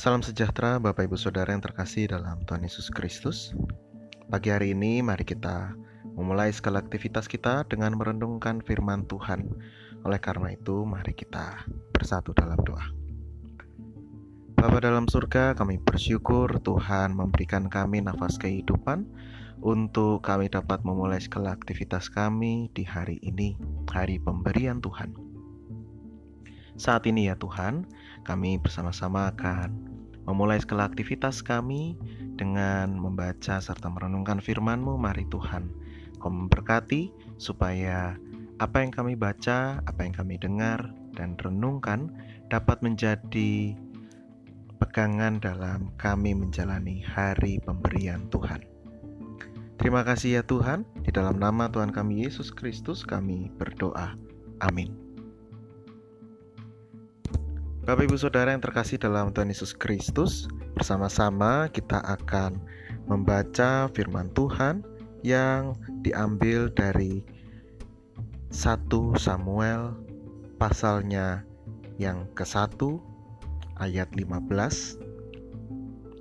Salam sejahtera Bapak Ibu Saudara yang terkasih dalam Tuhan Yesus Kristus. Pagi hari ini mari kita memulai segala aktivitas kita dengan merenungkan firman Tuhan. Oleh karena itu mari kita bersatu dalam doa. Bapa dalam surga, kami bersyukur Tuhan memberikan kami nafas kehidupan untuk kami dapat memulai segala aktivitas kami di hari ini, hari pemberian Tuhan. Saat ini ya Tuhan, kami bersama-sama akan memulai segala aktivitas kami dengan membaca serta merenungkan firman-Mu. Mari Tuhan, Kau memberkati supaya apa yang kami baca, apa yang kami dengar, dan renungkan dapat menjadi pegangan dalam kami menjalani hari pemberian Tuhan. Terima kasih ya Tuhan, di dalam nama Tuhan kami Yesus Kristus kami berdoa. Amin. Bapak Ibu Saudara yang terkasih dalam Tuhan Yesus Kristus, bersama-sama kita akan membaca firman Tuhan yang diambil dari 1 Samuel pasalnya yang ke-1 ayat 15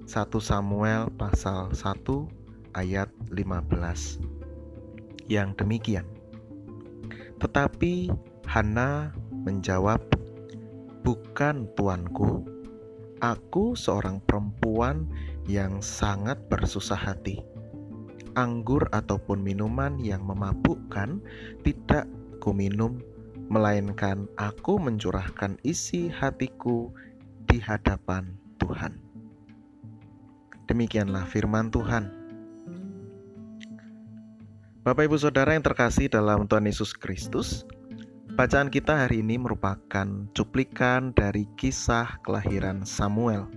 1 Samuel pasal 1 ayat 15 yang demikian. Tetapi Hana menjawab Bukan tuanku, aku seorang perempuan yang sangat bersusah hati. Anggur ataupun minuman yang memabukkan tidak kuminum, melainkan aku mencurahkan isi hatiku di hadapan Tuhan. Demikianlah firman Tuhan. Bapak, ibu, saudara yang terkasih dalam Tuhan Yesus Kristus, Bacaan kita hari ini merupakan cuplikan dari kisah kelahiran Samuel.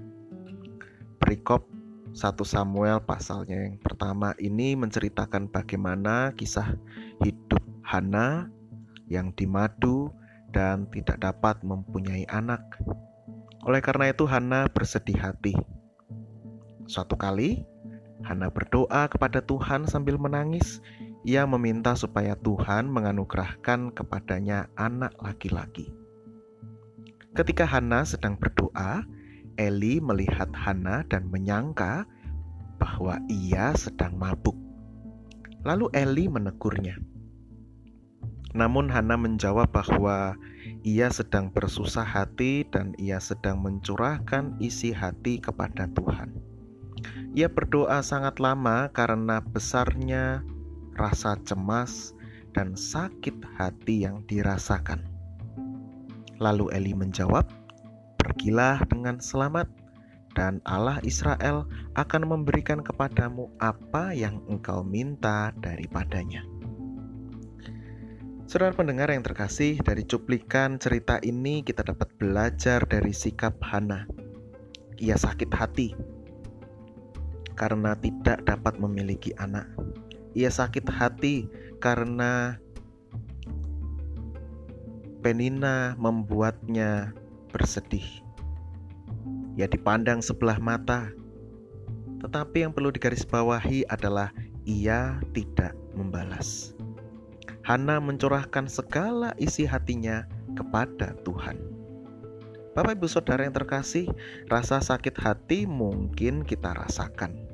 Perikop 1 Samuel pasalnya yang pertama ini menceritakan bagaimana kisah hidup Hana yang dimadu dan tidak dapat mempunyai anak. Oleh karena itu Hana bersedih hati. Suatu kali Hana berdoa kepada Tuhan sambil menangis ia meminta supaya Tuhan menganugerahkan kepadanya anak laki-laki. Ketika Hana sedang berdoa, Eli melihat Hana dan menyangka bahwa ia sedang mabuk. Lalu Eli menegurnya. Namun Hana menjawab bahwa ia sedang bersusah hati dan ia sedang mencurahkan isi hati kepada Tuhan. Ia berdoa sangat lama karena besarnya rasa cemas, dan sakit hati yang dirasakan. Lalu Eli menjawab, "Pergilah dengan selamat, dan Allah Israel akan memberikan kepadamu apa yang engkau minta daripadanya." Saudara pendengar yang terkasih, dari cuplikan cerita ini kita dapat belajar dari sikap Hana. Ia sakit hati karena tidak dapat memiliki anak. Ia sakit hati karena Penina membuatnya bersedih. Ia dipandang sebelah mata, tetapi yang perlu digarisbawahi adalah ia tidak membalas. Hana mencurahkan segala isi hatinya kepada Tuhan. Bapak, ibu, saudara yang terkasih, rasa sakit hati mungkin kita rasakan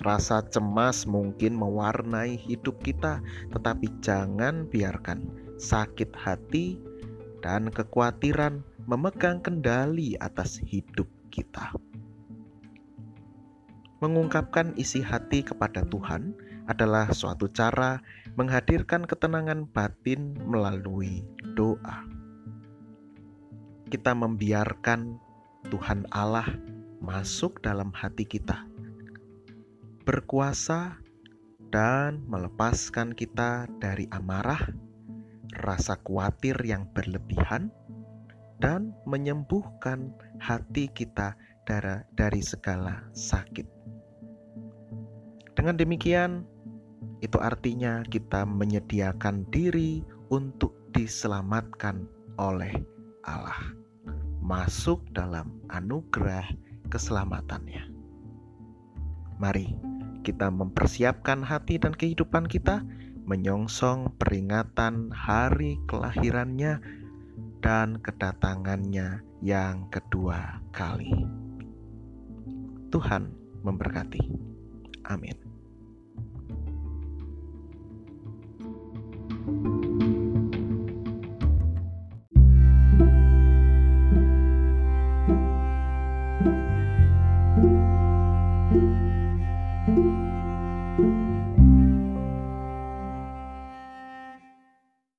Rasa cemas mungkin mewarnai hidup kita, tetapi jangan biarkan sakit hati dan kekhawatiran memegang kendali atas hidup kita. Mengungkapkan isi hati kepada Tuhan adalah suatu cara menghadirkan ketenangan batin melalui doa. Kita membiarkan Tuhan Allah masuk dalam hati kita berkuasa dan melepaskan kita dari amarah, rasa khawatir yang berlebihan, dan menyembuhkan hati kita dari segala sakit. Dengan demikian, itu artinya kita menyediakan diri untuk diselamatkan oleh Allah, masuk dalam anugerah keselamatannya. Mari kita mempersiapkan hati dan kehidupan kita menyongsong peringatan hari kelahirannya dan kedatangannya yang kedua kali. Tuhan memberkati. Amin.